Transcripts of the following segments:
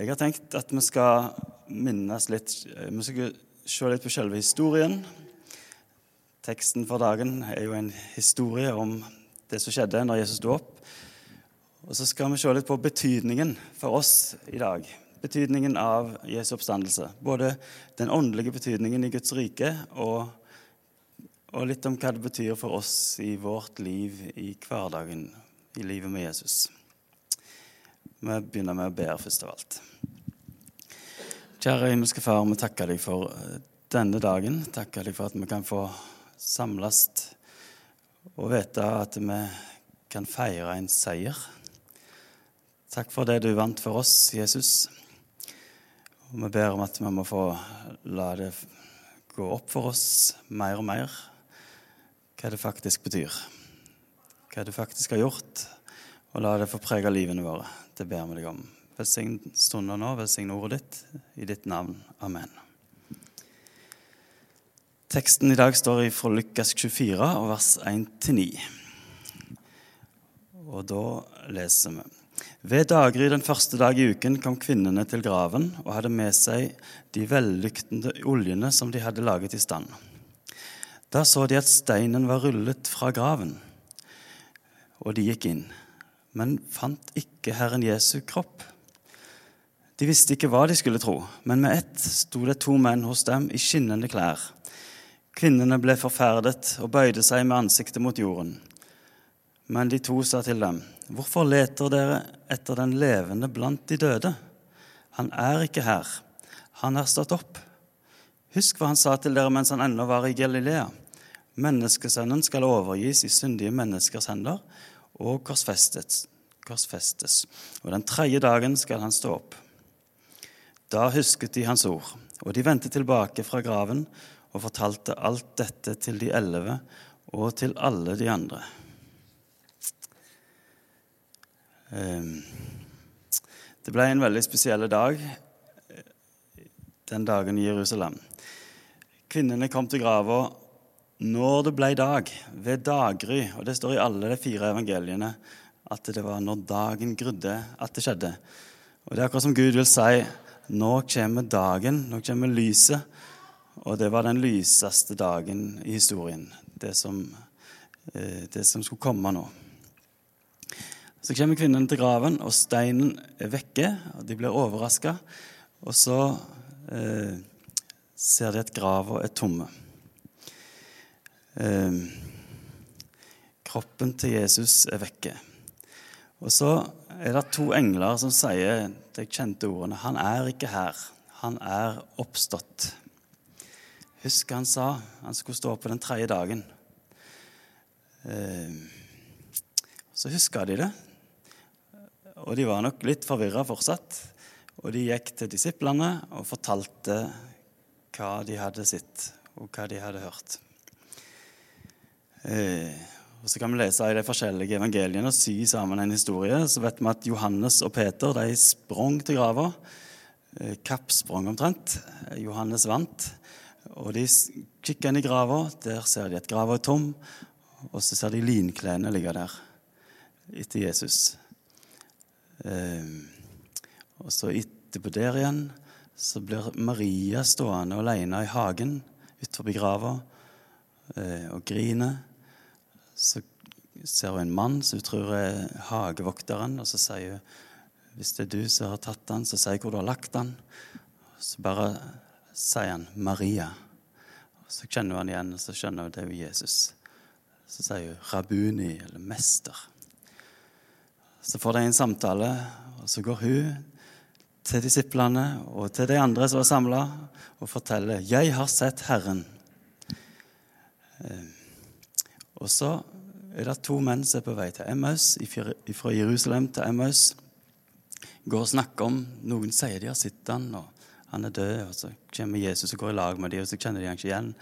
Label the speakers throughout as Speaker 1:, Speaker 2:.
Speaker 1: Jeg har tenkt at vi skal minnes litt Vi skal se litt på selve historien. Teksten for dagen er jo en historie om det som skjedde når Jesus sto opp. Og så skal vi se litt på betydningen for oss i dag. Betydningen av Jesu oppstandelse. Både den åndelige betydningen i Guds rike og, og litt om hva det betyr for oss i vårt liv i hverdagen, i livet med Jesus. Vi begynner med å be først av alt. Kjære himmelske Far, vi takker deg for eh, denne dagen. Takker deg for at vi kan få samles og vite at vi kan feire en seier. Takk for det du vant for oss, Jesus. Og vi ber om at vi må få la det gå opp for oss mer og mer hva det faktisk betyr. Hva du faktisk har gjort, og la det få prege livene våre. Det ber vi deg om. Velsign stunden nå, velsign ordet ditt, i ditt navn. Amen. Teksten i dag står fra Lukas 24, vers 1-9. Og da leser vi. Ved daggry den første dag i uken kom kvinnene til graven og hadde med seg de vellyktende oljene som de hadde laget i stand. Da så de at steinen var rullet fra graven, og de gikk inn men fant ikke Herren Jesu kropp. De visste ikke hva de skulle tro, men med ett sto det to menn hos dem i skinnende klær. Kvinnene ble forferdet og bøyde seg med ansiktet mot jorden. Men de to sa til dem, Hvorfor leter dere etter den levende blant de døde? Han er ikke her, han er stått opp. Husk hva han sa til dere mens han ennå var i Galilea. Menneskesønnen skal overgis i syndige menneskers hender og korsfestes. korsfestes. Og den tredje dagen skal han stå opp. Da husket de hans ord, og de vendte tilbake fra graven og fortalte alt dette til de elleve og til alle de andre. Ehm, det ble en veldig spesiell dag den dagen i Jerusalem. Kvinnene kom til grava når det ble dag, ved daggry, og det står i alle de fire evangeliene at det var når dagen grudde at det skjedde. Og Det er akkurat som Gud vil si nå kommer dagen, nå kommer lyset. Og det var den lyseste dagen i historien, det som, eh, det som skulle komme nå. Så kommer kvinnen til graven, og steinen er vekke, og de blir overraska. Og så eh, ser de at grava er tomme. Eh, kroppen til Jesus er vekke. Og så er det to engler som sier de kjente ordene 'Han er ikke her. Han er oppstått'. Husk han sa han skulle stå opp på den tredje dagen. Eh, så huska de det. Og de var nok litt forvirra fortsatt. Og de gikk til disiplene og fortalte hva de hadde sett, og hva de hadde hørt. Eh, og Så kan vi lese i de forskjellige evangeliene og sy sammen en historie. Så vet vi at Johannes og Peter de sprang til grava. Eh, kappsprang omtrent. Johannes vant. Og de kikker inn i grava. Der ser de at grava er tom. Og så ser de linklærne ligge der etter Jesus. Eh, og så etterpå der igjen så blir Maria stående alene i hagen utenfor grava eh, og griner så ser hun en mann som hun tror er hagevokteren, og så sier hun hvis det er du som har tatt den, så jeg hvor du har lagt den. Så bare sier han 'Maria'. Og Så kjenner hun han igjen, og så skjønner hun det er jo Jesus. Så sier hun 'Rabuni', eller 'mester'. Så får de en samtale, og så går hun til disiplene og til de andre som var samla, og forteller 'Jeg har sett Herren'. Eh, og så er det to menn som er på vei til Emmaus, fra Jerusalem til Emmaus. Går og snakker om Noen sier de har sett han, og han er død. og Så kommer Jesus og går i lag med dem, og så kjenner de han ikke igjen.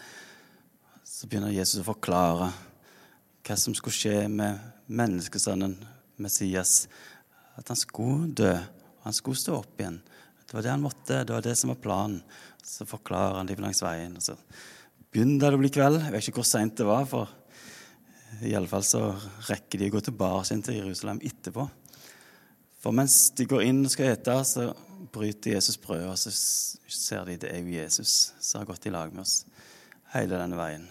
Speaker 1: Så begynner Jesus å forklare hva som skulle skje med menneskesønnen Messias. At han skulle dø, og han skulle stå opp igjen. Det var det han måtte, det var det som var planen. Så forklarer han dem langs veien. og Så begynner det å bli kveld. Jeg vet ikke hvor seint det var. for Iallfall så rekker de å gå tilbake til Jerusalem etterpå. For mens de går inn og skal ete, så bryter Jesus brødet, og så ser de det er jo Jesus som har gått i lag med oss hele denne veien.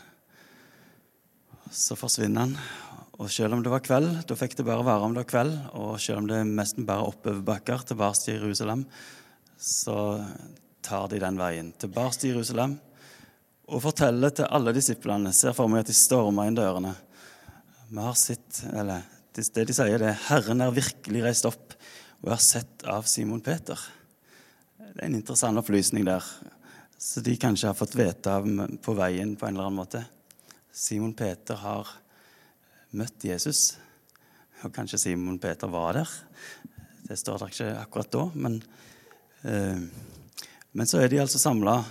Speaker 1: Så forsvinner han. Og selv om det var kveld, da fikk det bare være om det var kveld, og selv om det er nesten bare oppoverbakker tilbake til Jerusalem, så tar de den veien tilbake til Jerusalem og forteller til alle disiplene. Ser for meg at de stormer inn dørene. Vi har sett, eller Det de sier, det er 'Herren er virkelig reist opp og er sett av Simon Peter'. Det er en interessant opplysning der, så de kanskje har fått vite av på veien på en eller annen måte. Simon Peter har møtt Jesus. Og kanskje Simon Peter var der. Det står der ikke akkurat da. Men, eh, men så er de altså samla.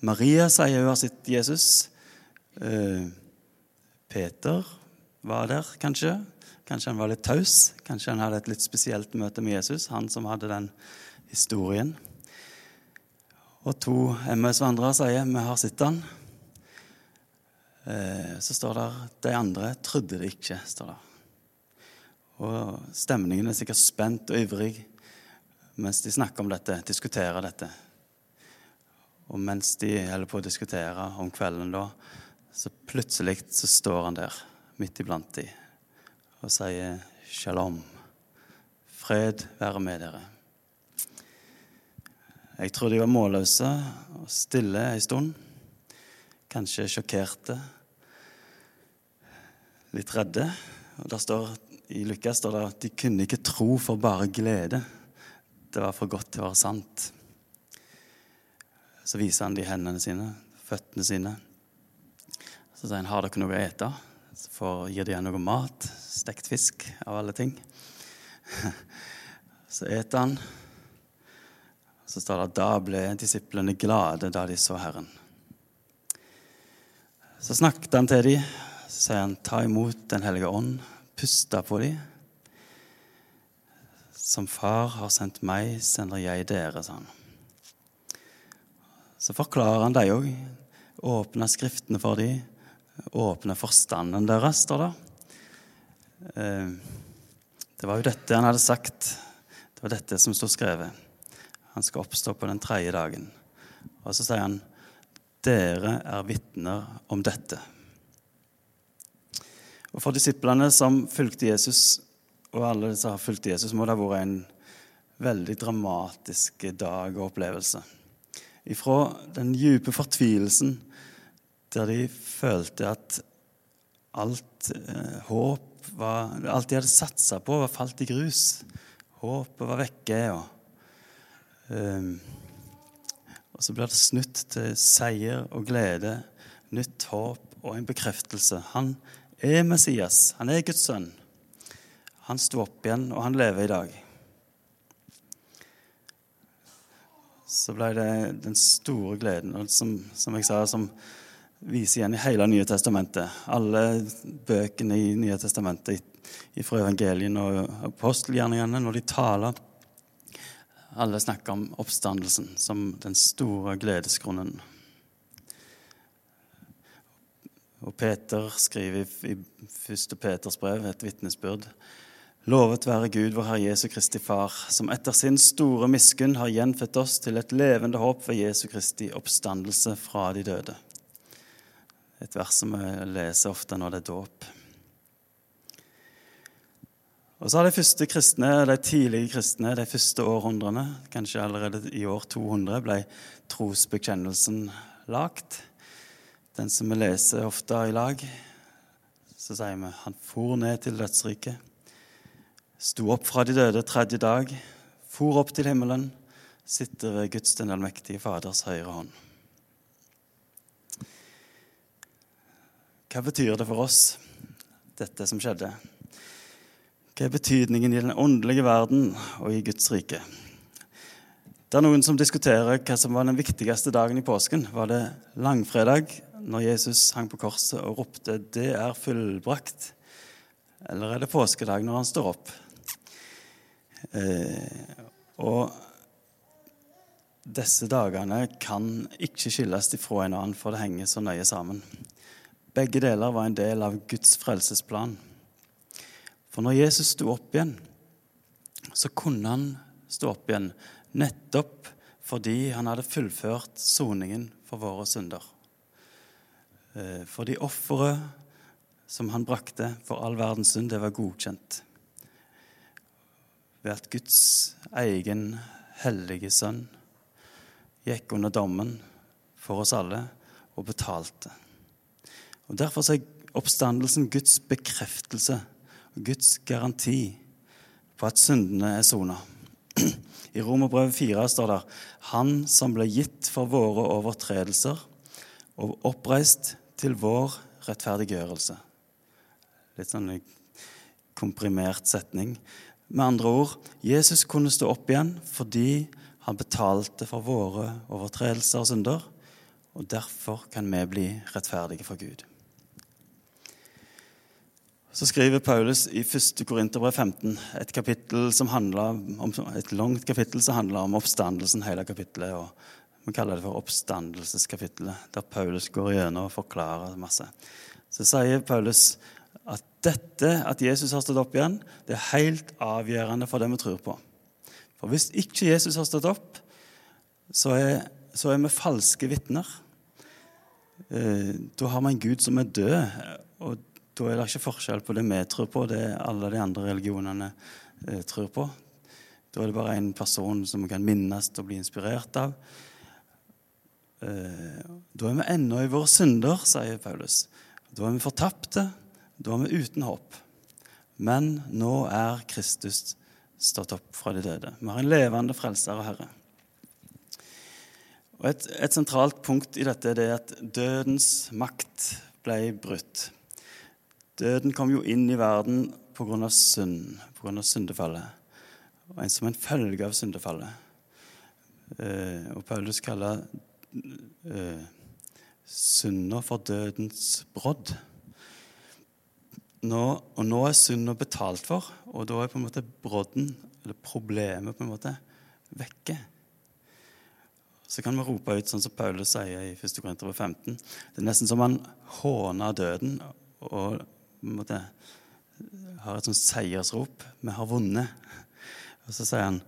Speaker 1: Maria sier hun har sett Jesus. Eh, Peter var der, kanskje. Kanskje han var litt taus. Kanskje han hadde et litt spesielt møte med Jesus, han som hadde den historien. Og to MS-vandrere sier vi har sett han. Eh, så står det de andre trodde det ikke. står der. Og stemningen er sikkert spent og ivrig mens de snakker om dette, diskuterer dette. Og mens de holder på å diskutere om kvelden, da, så plutselig så står han der midt iblant de og sier shalom. Fred være med dere. Jeg tror de var målløse og stille ei stund. Kanskje sjokkerte. Litt redde. Og der står, I Lukas står det at de kunne ikke tro for bare glede. Det var for godt til å være sant. Så viser han de hendene sine, føttene sine. Så sier han, 'Har dere noe å ete?' Så gir de igjen noe mat. Stekt fisk, av alle ting. Så eter han. Så står det at da ble disiplene glade da de så Herren. Så snakket han til dem. Så sier han, ta imot Den hellige ånd. Pusta på dem. Som far har sendt meg, sender jeg dere, sa han. Så forklarer han dem òg. Åpner Skriftene for dem. Åpner forstanden deres, står det. Eh, det var jo dette han hadde sagt. Det var dette som sto skrevet. Han skal oppstå på den tredje dagen. Og så sier han, dere er vitner om dette. Og For disiplene som fulgte Jesus, og alle som har fulgt Jesus, må det ha vært en veldig dramatisk dag og opplevelse. Ifra den dype fortvilelsen der de følte at alt eh, håp var, Alt de hadde satsa på, var falt i grus. Håpet var vekke. og Um, og så blir det snudd til seier og glede, nytt håp og en bekreftelse. Han er Messias. Han er Guds sønn. Han sto opp igjen, og han lever i dag. Så ble det den store gleden, som, som jeg sa, som viser igjen i hele Nye testamentet. Alle bøkene i Nye testamentet fra evangelien og apostelgjerningene, når de taler alle snakker om oppstandelsen som den store gledesgrunnen. Og Peter skriver i 1. Peters brev et vitnesbyrd. Lovet være Gud, vår Herre Jesu Kristi Far, som etter sin store miskunn har gjenfødt oss til et levende håp ved Jesu Kristi oppstandelse fra de døde. Et vers som vi leser ofte når det er dåp. Og så har de første kristne, de tidlige kristne, de første århundrene, kanskje allerede i år 200, ble trosbekjennelsen lagt. Den som vi leser ofte i lag. Så sier vi han for ned til dødsriket, sto opp fra de døde tredje dag, for opp til himmelen, sitter ved Guds den allmektige Faders høyre hånd. Hva betyr det for oss, dette som skjedde? Hva er betydningen i den åndelige verden og i Guds rike? Det er noen som diskuterer hva som var den viktigste dagen i påsken. Var det langfredag, når Jesus hang på korset og ropte 'Det er fullbrakt'? Eller er det påskedag, når han står opp? Eh, og disse dagene kan ikke skilles ifra en annen, for det henger så nøye sammen. Begge deler var en del av Guds frelsesplan. For når Jesus sto opp igjen, så kunne han stå opp igjen nettopp fordi han hadde fullført soningen for våre synder. Eh, fordi offeret som han brakte for all verdens synd, det var godkjent. Ved at Guds egen hellige sønn gikk under dommen for oss alle og betalte. Og Derfor er oppstandelsen Guds bekreftelse og Guds garanti på at syndene er sona. I Romerbrevet 4 står det Han som ble gitt for våre overtredelser og oppreist til vår rettferdiggjørelse. Litt sånn komprimert setning. Med andre ord, Jesus kunne stå opp igjen fordi han betalte for våre overtredelser og synder, og derfor kan vi bli rettferdige for Gud. Så skriver Paulus i 1. Korinterbrev 15 et, kapittel som om, et langt kapittel som handler om oppstandelsen, hele kapittelet. og Vi kaller det for oppstandelseskapittelet, der Paulus går igjennom og forklarer masse. Så sier Paulus at dette, at Jesus har stått opp igjen, det er helt avgjørende for det vi tror på. For hvis ikke Jesus har stått opp, så er, så er vi falske vitner. Eh, da har vi en Gud som er død. og da er det ikke forskjell på det vi tror på, det alle de andre religionene eh, tror på. Da er det bare en person som vi kan minnes og bli inspirert av. Eh, da er vi ennå i våre synder, sier Paulus. Da er vi fortapte. Da er vi uten håp. Men nå er Kristus stått opp fra de døde. Vi har en levende frelser og Herre. Og et, et sentralt punkt i dette er at dødens makt ble brutt. Døden kom jo inn i verden pga. synd, pga. syndefallet. Og en som en følge av syndefallet. Eh, og Paulus kaller eh, synda for dødens brodd. Nå, og nå er synda betalt for, og da er på en måte brodden, eller problemet, på en måte vekke. Så kan vi rope ut sånn som Paulus sier i 1. Korinter 15. Det er nesten som han håner døden og måte, har et sånt seiersrop. Vi har vunnet. Og så sier han,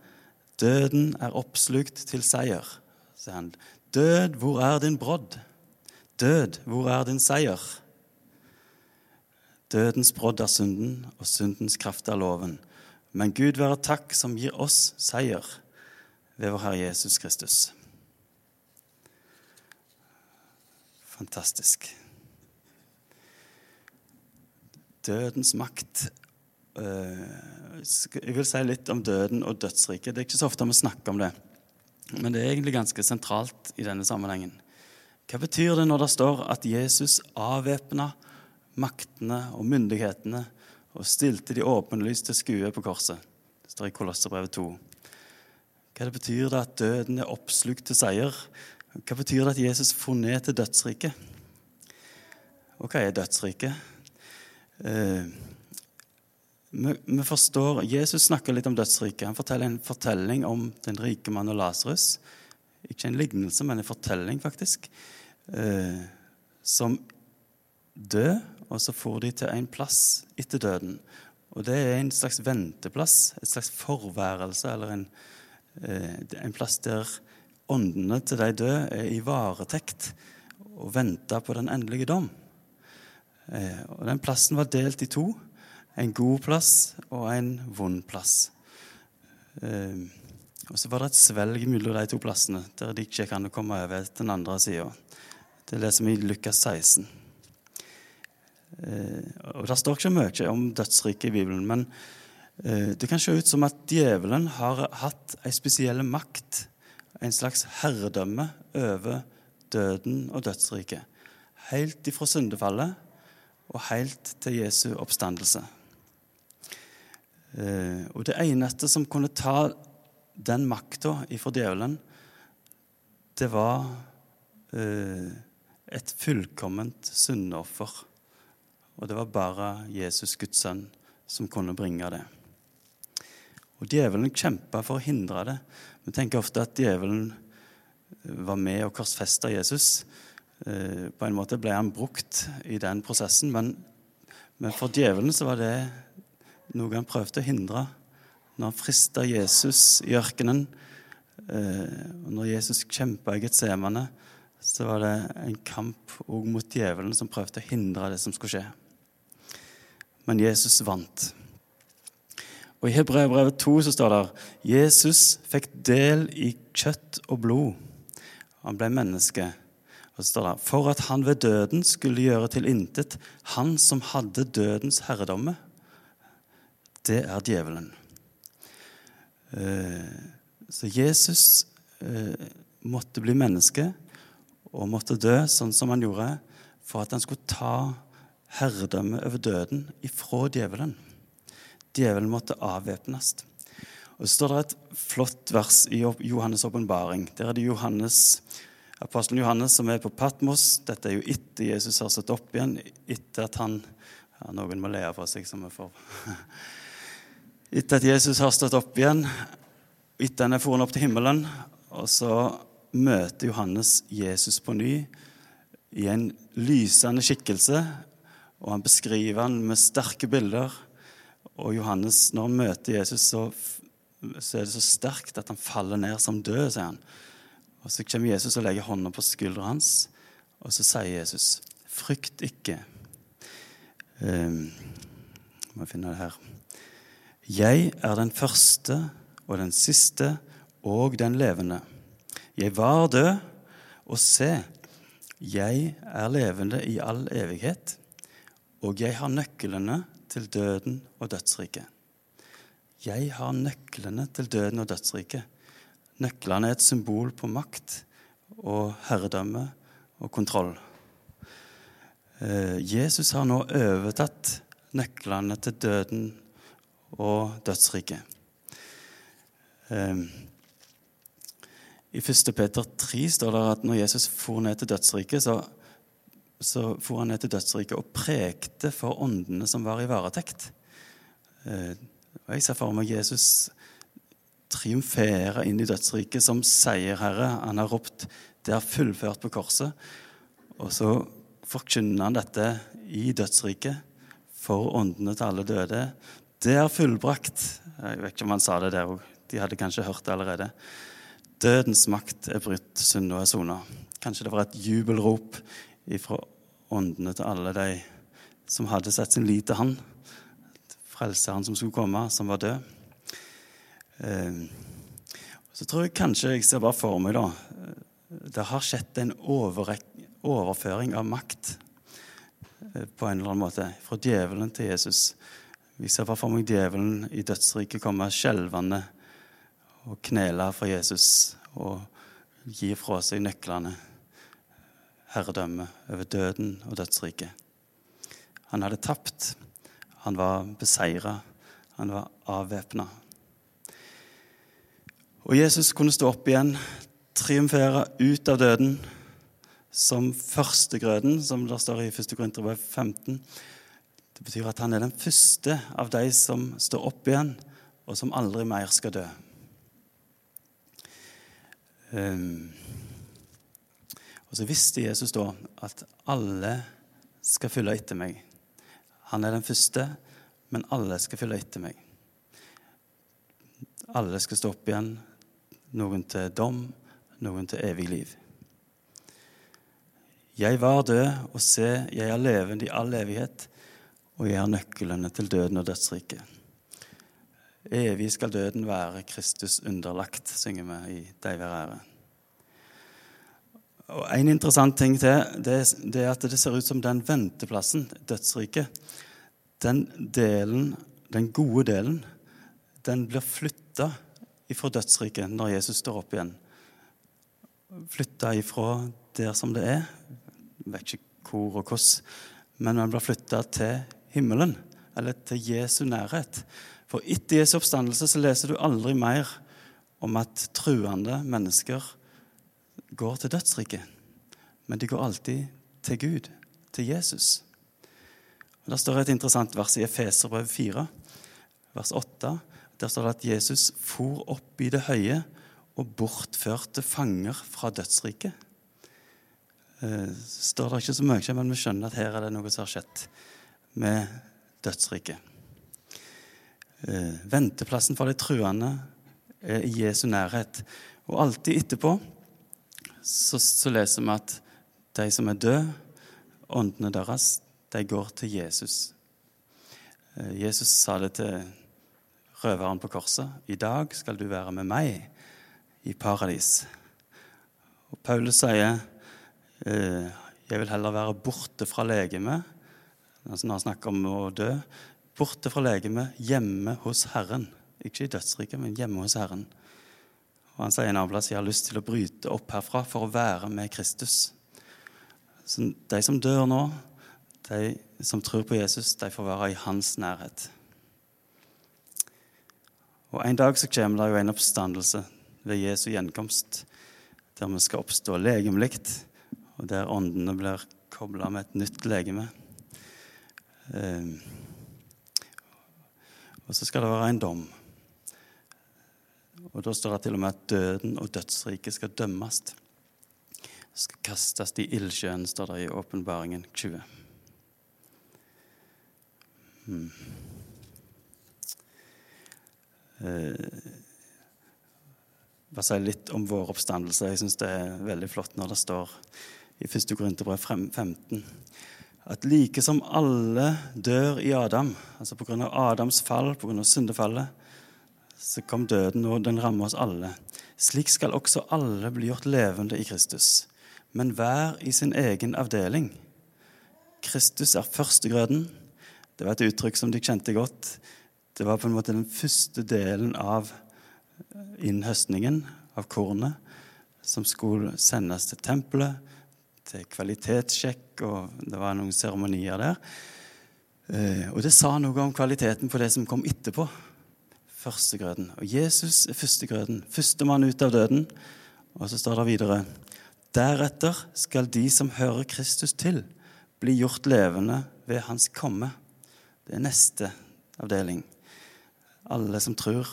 Speaker 1: 'Døden er oppslukt til seier'. Så sier han, 'Død, hvor er din brodd?' 'Død, hvor er din seier?' Dødens brodd er synden, og syndens kraft er loven. Men Gud være takk som gir oss seier ved vår Herre Jesus Kristus. Fantastisk dødens makt. Eh, jeg vil si litt om døden og dødsriket. Det er ikke så ofte vi snakker om det, men det er egentlig ganske sentralt i denne sammenhengen. Hva betyr det når det står at Jesus avvæpna maktene og myndighetene og stilte de åpenlyst til skue på korset? Det står i Kolosserbrevet 2. Hva det betyr det at døden er oppslukt til seier? Hva betyr det at Jesus får ned til dødsriket? Og hva er dødsriket? Eh, vi, forstår, Jesus snakker litt om dødsriket. Han forteller en fortelling om den rike mannen og Lasarus. Ikke en lignelse, men en fortelling, faktisk. Eh, som død, og så får de til en plass etter døden. Og det er en slags venteplass, et slags forværelse, eller en, eh, en plass der åndene til de døde er i varetekt og venter på den endelige dom. Eh, og Den plassen var delt i to. En god plass og en vond plass. Eh, og Så var det et svelg mellom de to plassene, der det ikke kan komme over til den andre sida. Det leser vi i Lukas 16. Eh, og Det står ikke mye om dødsriket i Bibelen, men det kan se ut som at djevelen har hatt en spesiell makt, en slags herredømme over døden og dødsriket. Helt ifra syndefallet og helt til Jesu oppstandelse. Eh, og det eneste som kunne ta den makta ifra djevelen, det var eh, et fullkomment syndoffer. Og det var bare Jesus, Guds sønn, som kunne bringe det. Og Djevelen kjempa for å hindre det. Vi tenker ofte at djevelen var med og korsfesta Jesus. Eh, på en måte ble han brukt i den prosessen, men, men for djevelen så var det noe han prøvde å hindre. Når han frista Jesus i ørkenen Eh, og når Jesus kjempa i Getsemane, så var det en kamp òg mot djevelen som prøvde å hindre det som skulle skje. Men Jesus vant. Og I Hebreabrevet 2 så står det Jesus fikk del i kjøtt og blod. Han ble menneske. Og så står det for at han ved døden skulle gjøre til intet han som hadde dødens herredomme. Det er djevelen. Eh, så Jesus eh, måtte bli menneske og måtte dø sånn som han gjorde, for at han skulle ta herredømmet over døden ifra djevelen. Djevelen måtte avvæpnes. Og Så står det et flott vers i Johannes' åpenbaring. Der er det Johannes, apostelen Johannes som er på Patmos. Dette er jo etter Jesus har stått opp igjen, etter at han ja, Noen må le av seg, som vi får Etter at Jesus har stått opp igjen, etter han er foran opp til himmelen, og så møter Johannes Jesus på ny i en lysende skikkelse, og han beskriver han med sterke bilder. Og Johannes, når han møter Jesus, så, så er det så sterkt at han faller ned som død, sier han. Og Så kommer Jesus og legger hånda på skuldra hans, og så sier Jesus, 'Frykt ikke'. Um, må finne det her. Jeg er den første og den siste og den levende. Jeg var død, og se, jeg er levende i all evighet, og jeg har nøklene til døden og dødsriket. Jeg har nøklene til døden og dødsriket. Nøklene er et symbol på makt og herredømme og kontroll. Eh, Jesus har nå overtatt nøklene til døden og dødsriket. Eh, I 1. Peter 3 står det at når Jesus for ned til dødsriket, så, så for han ned til dødsriket og prekte for åndene som var i varetekt. Eh, og Jeg ser for meg Jesus triumfere inn i dødsriket som seierherre. Han har ropt 'Det er fullført' på korset. Og så forkynner han dette i dødsriket for åndene til alle døde. Det er fullbrakt. Jeg vet ikke om han sa det der òg. De hadde kanskje hørt det allerede. Dødens makt er brutt, synda er sona. Kanskje det var et jubelrop fra åndene til alle de som hadde sett sin lit til han. Frelseren som skulle komme, som var død. Eh, så tror jeg kanskje jeg ser bare for meg da, Det har skjedd en overføring av makt eh, på en eller annen måte fra djevelen til Jesus. Jeg ser bare for meg djevelen i dødsriket komme skjelvende og knele for Jesus og gi fra seg nøklene, herredømme over døden og dødsriket. Han hadde tapt. Han var beseira. Han var avvæpna. Og Jesus kunne stå opp igjen, triumfere ut av døden som førstegrøden, som det står i 1. Korinterbrev 15. Det betyr at han er den første av de som står opp igjen, og som aldri mer skal dø. Um, og så visste Jesus da at alle skal følge etter meg. Han er den første, men alle skal følge etter meg. Alle skal stå opp igjen, noen til dom, noen til evig liv. Jeg var død, og se, jeg er levende i all evighet, og jeg har nøklene til døden og dødsriket. Evig skal døden være Kristus underlagt, synger vi i Dei være ære. Og En interessant ting til det, det, er at det ser ut som den venteplassen, dødsriket, den delen, den gode delen, den blir flytta ifra dødsriket når Jesus står opp igjen. Flytta ifra der som det er, jeg vet ikke hvor og hvordan, men man blir flytta til himmelen, eller til Jesu nærhet. For etter Jesu oppstandelse så leser du aldri mer om at truende mennesker går til dødsriket, men de går alltid til Gud, til Jesus. Og Der står et interessant vers i Efeserbrev 4, vers 8. Der står det at Jesus for opp i det høye og bortførte fanger fra dødsriket. Eh, står det ikke så mye, men vi skjønner at her er det noe som har skjedd med dødsriket. Eh, venteplassen for de truende er i Jesu nærhet. Og alltid etterpå så, så leser vi at de som er døde, åndene deres, de går til Jesus. Eh, Jesus sa det til røveren på korset. I dag skal du være med meg i paradis. Og Paulus sier eh, jeg vil heller være borte fra legemet altså når han snakker om å dø. Borte fra legemet, hjemme hos Herren. Ikke i dødsriket, men hjemme hos Herren. Og Han sier en annen plass jeg har lyst til å bryte opp herfra for å være med Kristus. Så De som dør nå, de som tror på Jesus, de får være i hans nærhet. Og En dag så kommer det jo en oppstandelse ved Jesu gjenkomst, der vi skal oppstå legemlig, og der åndene blir kobla med et nytt legeme. Eh, og så skal det være en dom. Og Da står det til og med at døden og dødsriket skal dømmes. Skal kastes i ildsjøen, står det i Åpenbaringen 20. Hmm. Eh, bare si litt om vår oppstandelse. Jeg syns det er veldig flott når det står i 1. Korinterbrev 15 at like som alle dør i Adam, altså pga. Adams fall, pga. syndefallet, så kom døden, og den rammer oss alle. Slik skal også alle bli gjort levende i Kristus, men hver i sin egen avdeling. Kristus er førstegrøden. Det var et uttrykk som de kjente godt. Det var på en måte den første delen av innhøstningen av kornet som skulle sendes til tempelet, til kvalitetssjekk, og det var noen seremonier der. Eh, og det sa noe om kvaliteten på det som kom etterpå. Førstegrøden. Og Jesus er førstegrøden. Førstemann ut av døden. Og så står det videre Deretter skal de som hører Kristus til, bli gjort levende ved hans komme. Det er neste avdeling. Alle som tror,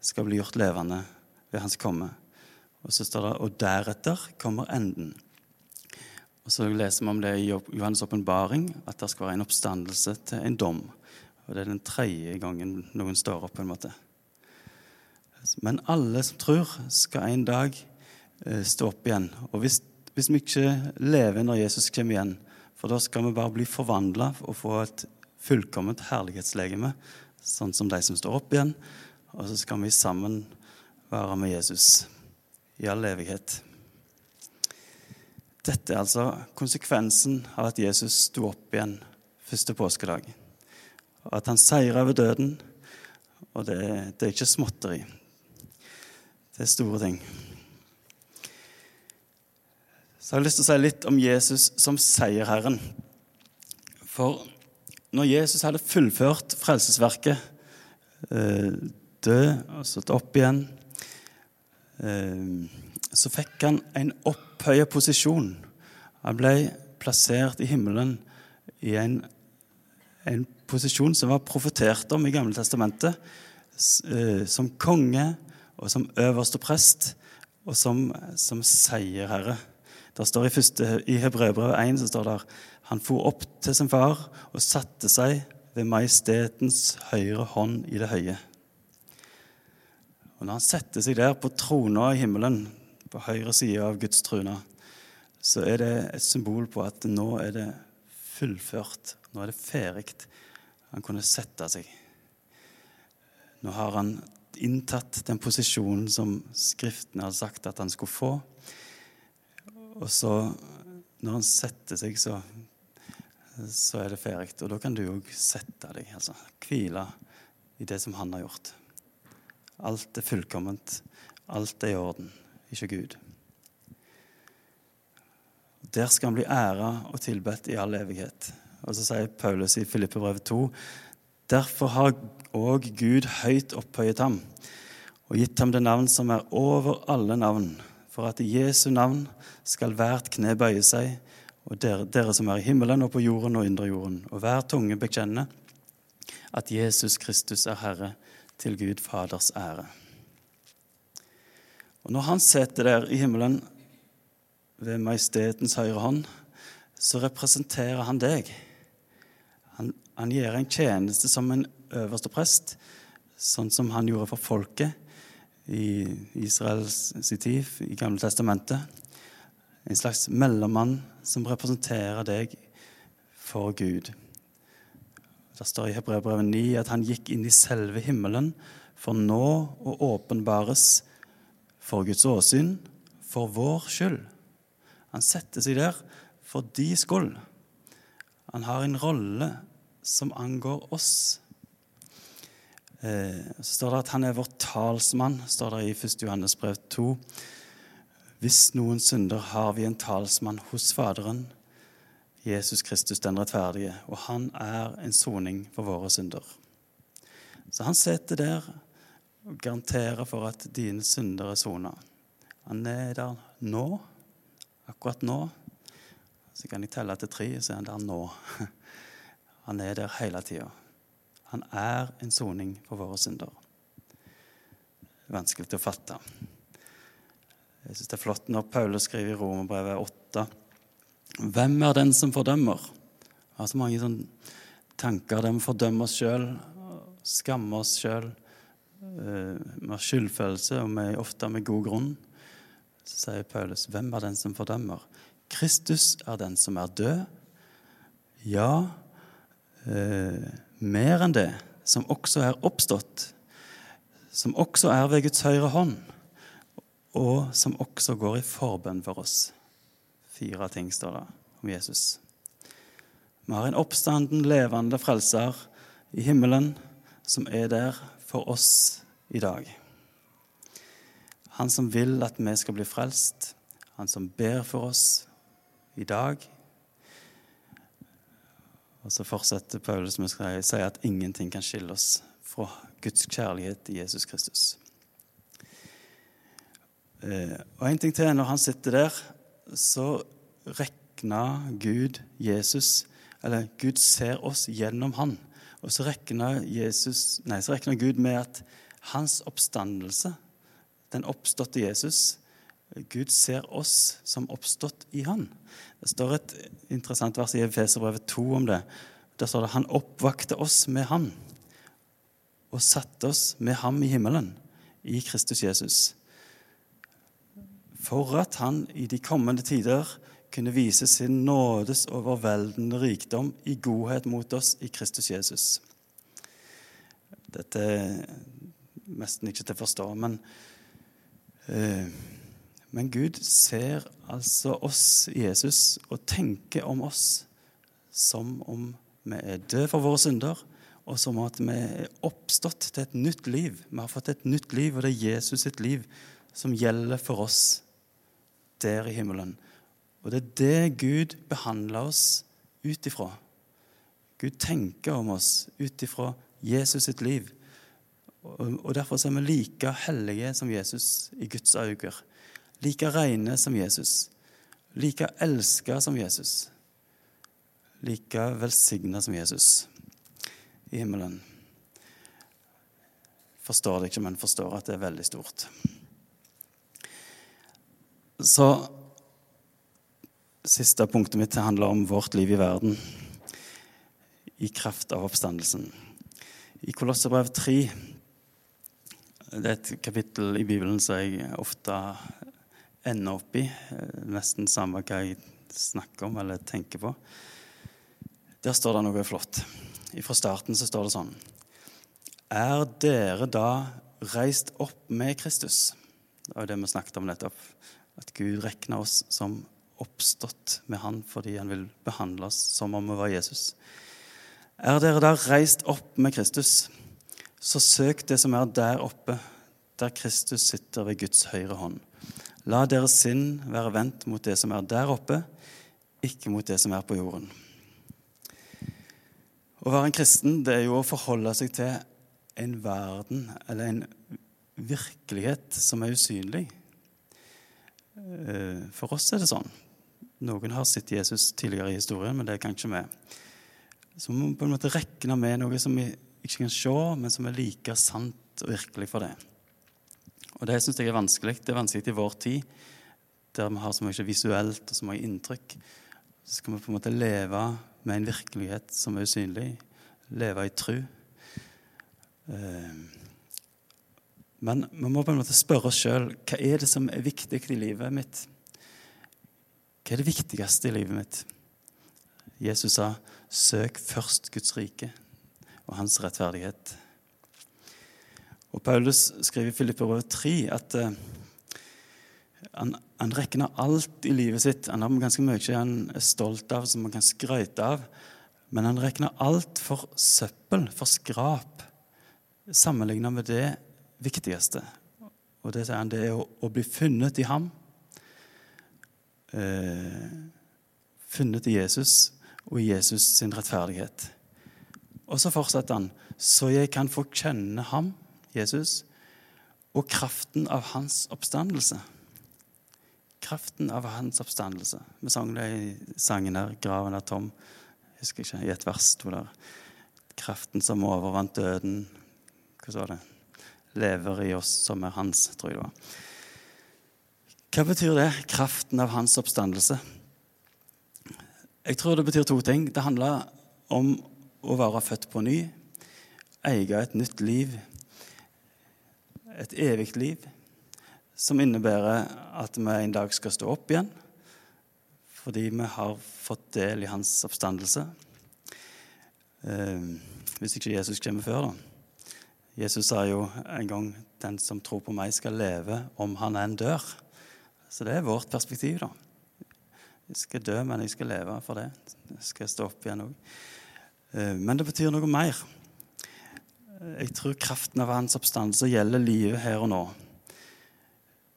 Speaker 1: skal bli gjort levende ved hans komme. Og så står det og deretter kommer enden. Og Så leser vi om det i Johannes' åpenbaring, at det skal være en oppstandelse til en dom. Og Det er den tredje gangen noen står opp. på en måte. Men alle som tror, skal en dag eh, stå opp igjen. Og hvis, hvis, vi ikke lever når Jesus kommer igjen, for da skal vi bare bli forvandla og få et fullkomment herlighetslegeme, sånn som de som står opp igjen. Og så skal vi sammen være med Jesus i all evighet. Dette er altså konsekvensen av at Jesus sto opp igjen første påskedag. Og At han seira over døden. Og det, det er ikke småtteri. Det er store ting. Så jeg har lyst til å si litt om Jesus som seierherren. For når Jesus hadde fullført frelsesverket, eh, død og stått opp igjen, eh, så fikk han en opphøyet posisjon. Han ble plassert i himmelen i en, en posisjon som var profetert om i Gamle Testamentet, eh, som konge og som øverste prest og som, som seierherre. Der står I, i Hebreerbrevet 1 så står det han for opp til sin far og satte seg ved majestetens høyre hånd i det høye. Og Når han setter seg der på trona i himmelen, på høyre side av Guds trone, så er det et symbol på at nå er det fullført. Nå er det ferdig. Han kunne sette seg. Nå har han inntatt den posisjonen som Skriftene hadde sagt at han skulle få. Og så, når han setter seg, så, så er det ferdig. Og da kan du òg sette deg, altså hvile i det som han har gjort. Alt er fullkomment. Alt er i orden. Ikke Gud. Der skal han bli æra og tilbedt i all evighet. Og så sier Paulus i Filippebrevet 2.: Derfor har òg Gud høyt opphøyet ham og gitt ham det navn som er over alle navn, for at i Jesu navn skal hvert kne bøye seg, og dere, dere som er i himmelen og på jorden og indre jorden, og hver tunge bekjenne at Jesus Kristus er Herre, til Gud Faders ære. Og Når han sitter der i himmelen ved majestetens høyre hånd, så representerer han deg. Han, han gjør en tjeneste som en øverste prest, sånn som han gjorde for folket i Israels tid, i Gamle testamentet. En slags mellommann som representerer deg for Gud. Det står i Hebrevet 9 at han gikk inn i selve himmelen for nå å åpenbares for Guds åsyn, for vår skyld. Han setter seg der for de skyld. Han har en rolle som angår oss. Eh, så står det at han er vår talsmann, står det i 1. Johannes brev 2. Hvis noen synder, har vi en talsmann hos Faderen, Jesus Kristus den rettferdige, og han er en soning for våre synder. Så han sitter der og garanterer for at dine synder er sona. Han er der nå, akkurat nå. Så kan jeg telle til tre, så er han der nå. Han er der hele tida. Han er en soning for våre synder. Vanskelig å fatte. Jeg syns det er flott når Paulus skriver i Romerbrevet 8 Hvem er den som fordømmer? Jeg har så mange sånne tanker der vi fordømmer oss sjøl, skammer oss sjøl. Eh, vi har skyldfølelse, og vi ofte med god grunn. Så sier Paulus, hvem er den som fordømmer? Kristus er den som er død. Ja, eh, mer enn det, som også er oppstått, som også er ved Guds høyre hånd, og som også går i forbønn for oss. Fire ting står det om Jesus. Vi har en oppstanden, levende frelser i himmelen som er der for oss i dag. Han som vil at vi skal bli frelst, han som ber for oss i dag, og så fortsetter Paulus med å si at ingenting kan skille oss fra Guds kjærlighet i Jesus Kristus. Eh, og en ting til. Når han sitter der, så regna Gud Jesus Eller Gud ser oss gjennom han. Og så regna Gud med at hans oppstandelse, den oppståtte Jesus Gud ser oss som oppstått i Han. Det står et interessant vers i Efeserbrevet 2 om det. Der står det Han oppvakte oss med Han og satte oss med ham i himmelen, i Kristus Jesus, for at han i de kommende tider kunne vise sin nådes overveldende rikdom i godhet mot oss i Kristus Jesus. Dette er nesten ikke til å forstå, men eh, men Gud ser altså oss, Jesus, og tenker om oss som om vi er døde for våre synder, og som at vi er oppstått til et nytt liv. Vi har fått et nytt liv, og det er Jesus sitt liv som gjelder for oss der i himmelen. Og det er det Gud behandler oss ut ifra. Gud tenker om oss ut ifra Jesus sitt liv. Og Derfor er vi like hellige som Jesus i Guds øyne like rene som Jesus, like elska som Jesus, like velsigna som Jesus i himmelen. Forstår det ikke, men forstår at det er veldig stort. Så Siste punktet mitt handler om vårt liv i verden i kraft av oppstandelsen. I Kolosserbrev 3 Det er et kapittel i Bibelen som jeg ofte ender opp i. Eh, nesten samme hva jeg snakker om eller tenker på. Der står det noe flott. Fra starten så står det sånn Er dere da reist opp med Kristus? Det var jo det vi snakket om nettopp. At Gud regner oss som oppstått med Han fordi Han vil behandle oss som om vi var Jesus. Er dere da reist opp med Kristus, så søk det som er der oppe, der Kristus sitter ved Guds høyre hånd. La deres sinn være vendt mot det som er der oppe, ikke mot det som er på jorden. Å være en kristen det er jo å forholde seg til en verden eller en virkelighet som er usynlig. Eh, for oss er det sånn. Noen har sett Jesus tidligere i historien, men det kan ikke vi. Så vi må på en måte regne med noe som vi ikke kan se, men som er like sant og virkelig for det. Og det syns jeg er vanskelig. Det er vanskelig i vår tid, der vi har så mye visuelt og så mye inntrykk. Så skal vi på en måte leve med en virkelighet som er usynlig. Leve i tru. Eh, Men vi må på en måte spørre oss sjøl hva er det som er viktig i livet mitt. Hva er det viktigste i livet mitt? Jesus sa, 'Søk først Guds rike og hans rettferdighet'. Og Paulus skriver i Filipperbrevet 3 at uh, han, han regner alt i livet sitt. Han har ganske mye han er stolt av, som han kan skryte av. Men han regner alt for søppel, for skrap, sammenlignet med det viktigste. Og det sier han, det er å, å bli funnet i ham. Eh, funnet i Jesus og i Jesus sin rettferdighet. Og så fortsetter han, så jeg kan få kjenne ham, Jesus, og kraften av hans oppstandelse. Kraften av hans oppstandelse. Vi sang det i sangen her, 'Graven er tom'. Jeg husker ikke, i et vers sto der 'Kraften som overvant døden'. Hva sa det? Lever i oss, som er hans, tror jeg det var. Hva betyr det? Kraften av hans oppstandelse. Jeg tror det betyr to ting. Det handler om å være født på ny, eie et nytt liv, et evig liv, som innebærer at vi en dag skal stå opp igjen fordi vi har fått del i hans oppstandelse. Eh, hvis ikke Jesus kommer før, da. Jesus sa jo en gang 'Den som tror på meg, skal leve om han enn dør'. Så det er vårt perspektiv, da. Jeg skal dø, men jeg skal leve for det. Jeg skal stå opp igjen òg. Eh, men det betyr noe mer. Jeg tror kraften av hans oppstandelse gjelder livet her og nå.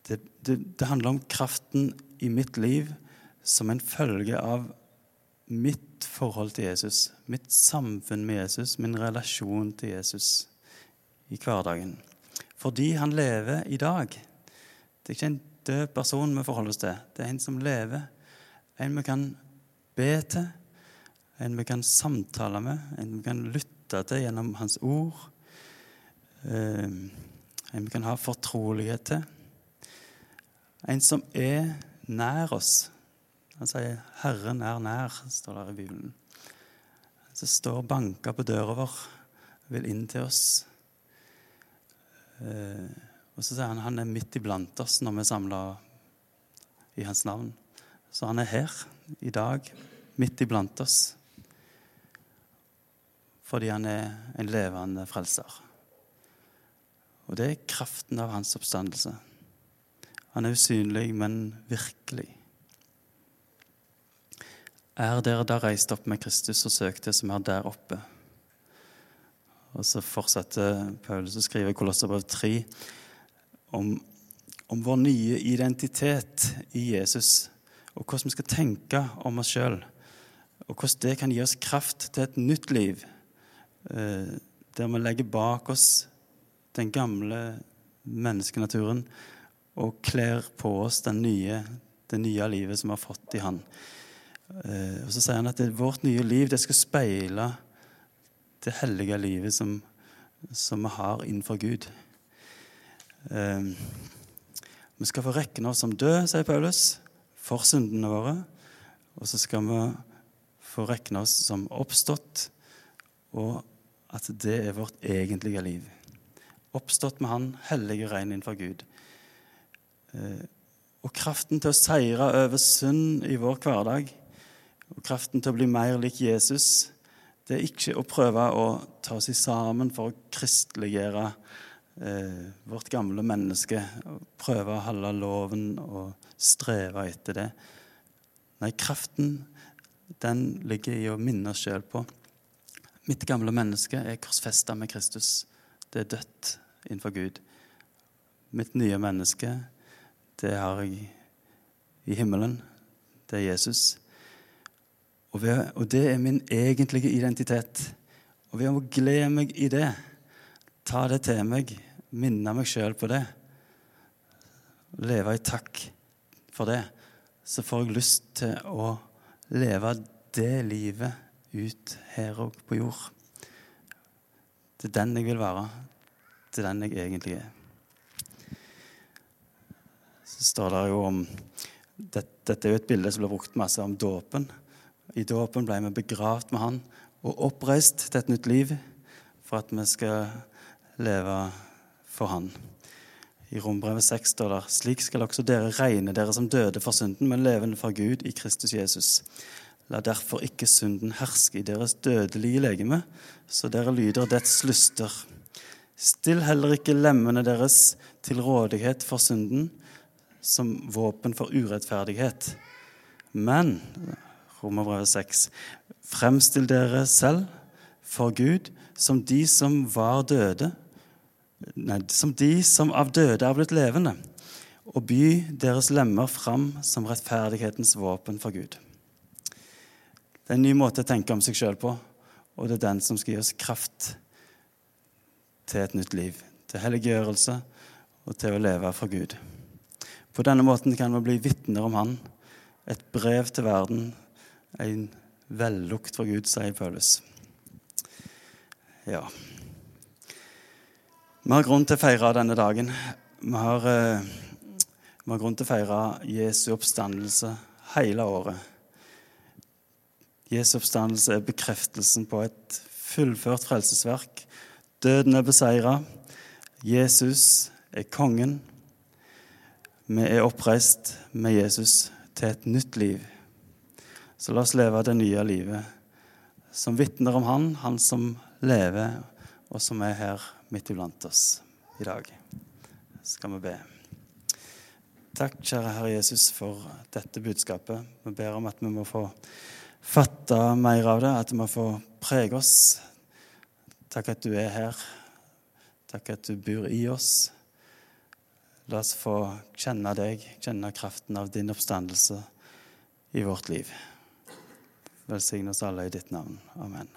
Speaker 1: Det, det, det handler om kraften i mitt liv som en følge av mitt forhold til Jesus, mitt samfunn med Jesus, min relasjon til Jesus i hverdagen. Fordi han lever i dag. Det er ikke en død person vi forholder oss til. Det er en som lever. En vi kan be til, en vi kan samtale med, en vi kan lytte til gjennom hans ord. Eh, en vi kan ha fortrolighet til. En som er nær oss. Han sier 'Herren er nær', står der i Bibelen. Som står og banker på døra vår, vil inn til oss. Eh, og så sier han han er midt iblant oss når vi er samla i hans navn. Så han er her i dag, midt iblant oss. Fordi han er en levende frelser. Og det er kraften av hans oppstandelse. Han er usynlig, men virkelig. Er dere da reist opp med Kristus og søkt det som er der oppe? Og så fortsetter Paulus å skrive i Kolosserbrev 3 om, om, vår nye identitet i Jesus, og hvordan vi skal tenke om oss sjøl. Og hvordan det kan gi oss kraft til et nytt liv, eh, der vi legger bak oss den gamle menneskenaturen og kler på oss nye, det nye livet som vi har fått i Han. Eh, og Så sier han at det, vårt nye liv det skal speile det hellige livet som, som vi har innenfor Gud. Eh, vi skal få regne oss som døde, sier Paulus, for syndene våre. Og så skal vi få regne oss som oppstått, og at det er vårt egentlige liv. Oppstått med Han, hellige rein innenfor Gud. Eh, og kraften til å seire over synd i vår hverdag, og kraften til å bli mer lik Jesus, det er ikke å prøve å ta seg sammen for å kristeliggjøre eh, vårt gamle menneske. Prøve å holde loven og streve etter det. Nei, kraften den ligger i å minne oss sjøl på. Mitt gamle menneske er korsfesta med Kristus. Det er dødt innenfor Gud. Mitt nye menneske, det har jeg i himmelen. Det er Jesus. Og, ved, og det er min egentlige identitet. Og ved å glede meg i det, ta det til meg, minne meg sjøl på det, leve i takk for det, så får jeg lyst til å leve det livet ut her og på jord. Er den jeg vil være. Er den jeg egentlig er. Så står det jo om Dette er jo et bilde som blir brukt masse om dåpen. I dåpen ble vi begravd med Han og oppreist til et nytt liv for at vi skal leve for Han. I Rombrevet 6 står det slik skal også dere regne dere som døde for synden, men levende for Gud i Kristus Jesus. La derfor ikke synden herske i deres dødelige legeme, så dere lyder dets lyster. Still heller ikke lemmene deres til rådighet for synden som våpen for urettferdighet. Men, Romerbrevet 6, fremstill dere selv for Gud som de som var døde, nei, som de som av døde er blitt levende, og by deres lemmer fram som rettferdighetens våpen for Gud. Det er en ny måte å tenke om seg sjøl på, og det er den som skal gi oss kraft til et nytt liv, til helliggjørelse og til å leve for Gud. På denne måten kan vi bli vitner om Han, et brev til verden, en vellukt for Gud, sier Paulus. Ja. Vi har grunn til å feire denne dagen. Vi har, eh, vi har grunn til å feire Jesu oppstandelse hele året. Jesu oppstandelse er bekreftelsen på et fullført frelsesverk. Døden er beseira. Jesus er kongen. Vi er oppreist med Jesus til et nytt liv. Så la oss leve det nye livet som vitner om Han, Han som lever, og som er her midt iblant oss i dag. Skal vi be. Takk, kjære Herre Jesus, for dette budskapet. Vi ber om at vi må få fatte mer av det, at vi må få prege oss. Takk at du er her. Takk at du bor i oss. La oss få kjenne deg, kjenne kraften av din oppstandelse i vårt liv. Velsign oss alle i ditt navn. Amen.